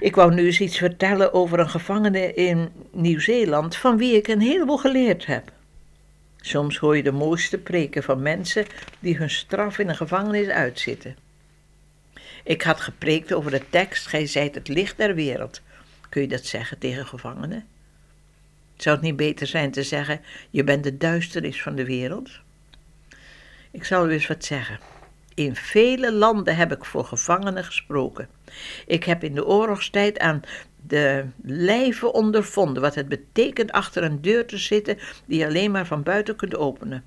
Ik wou nu eens iets vertellen over een gevangene in Nieuw-Zeeland van wie ik een heleboel geleerd heb. Soms hoor je de mooiste preken van mensen die hun straf in een gevangenis uitzitten. Ik had gepreekt over de tekst: Gij zijt het licht der wereld. Kun je dat zeggen tegen gevangenen? Zou het niet beter zijn te zeggen: Je bent de duisternis van de wereld? Ik zal u eens wat zeggen. In vele landen heb ik voor gevangenen gesproken. Ik heb in de oorlogstijd aan de lijve ondervonden wat het betekent achter een deur te zitten die je alleen maar van buiten kunt openen.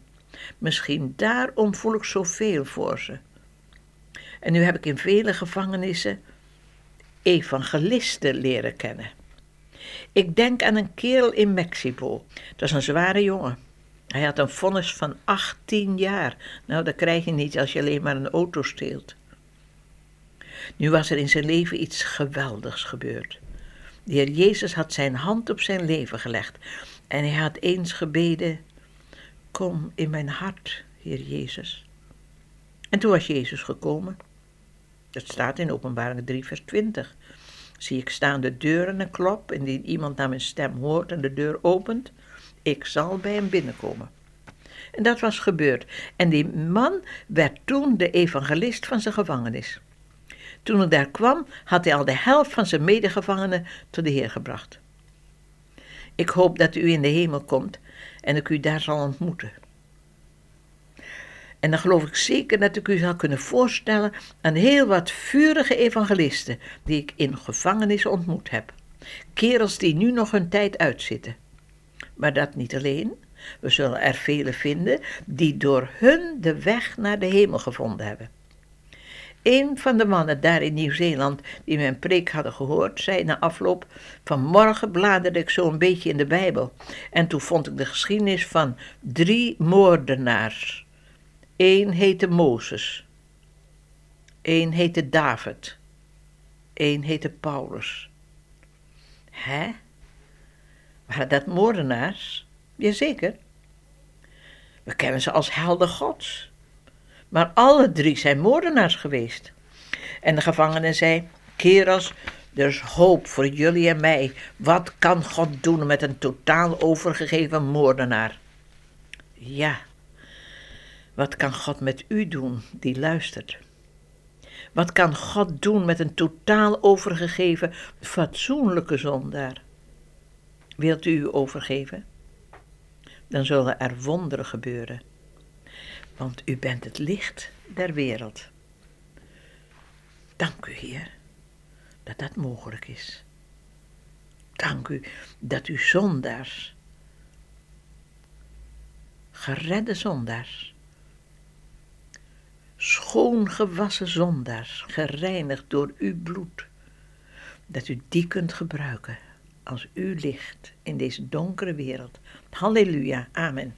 Misschien daarom voel ik zoveel voor ze. En nu heb ik in vele gevangenissen evangelisten leren kennen. Ik denk aan een kerel in Mexico. Dat is een zware jongen. Hij had een vonnis van 18 jaar. Nou, dat krijg je niet als je alleen maar een auto steelt. Nu was er in zijn leven iets geweldigs gebeurd. De Heer Jezus had zijn hand op zijn leven gelegd en hij had eens gebeden: Kom in mijn hart, Heer Jezus. En toen was Jezus gekomen. Dat staat in Openbaring 3, vers 20. Zie ik staan de deuren en klop, indien iemand naar mijn stem hoort en de deur opent, ik zal bij hem binnenkomen. En dat was gebeurd. En die man werd toen de evangelist van zijn gevangenis. Toen ik daar kwam, had hij al de helft van zijn medegevangenen tot de Heer gebracht. Ik hoop dat u in de hemel komt en ik u daar zal ontmoeten. En dan geloof ik zeker dat ik u zal kunnen voorstellen aan heel wat vurige evangelisten die ik in gevangenis ontmoet heb. Kerels die nu nog hun tijd uitzitten. Maar dat niet alleen. We zullen er vele vinden die door hun de weg naar de hemel gevonden hebben. Een van de mannen daar in Nieuw-Zeeland die mijn preek hadden gehoord, zei na afloop: Vanmorgen bladerde ik zo een beetje in de Bijbel. En toen vond ik de geschiedenis van drie moordenaars. Eén heette Mozes. Eén heette David. Eén heette Paulus. Hè? Waren dat moordenaars? Jazeker. We kennen ze als helden gods. Maar alle drie zijn moordenaars geweest. En de gevangene zei: Kerels, er is hoop voor jullie en mij. Wat kan God doen met een totaal overgegeven moordenaar? Ja, wat kan God met u doen die luistert? Wat kan God doen met een totaal overgegeven, fatsoenlijke zondaar? Wilt u u overgeven? Dan zullen er wonderen gebeuren want u bent het licht der wereld. Dank u, Heer, dat dat mogelijk is. Dank u dat u zondaars, geredde zondaars, schoongewassen zondaars, gereinigd door uw bloed, dat u die kunt gebruiken als uw licht in deze donkere wereld. Halleluja, amen.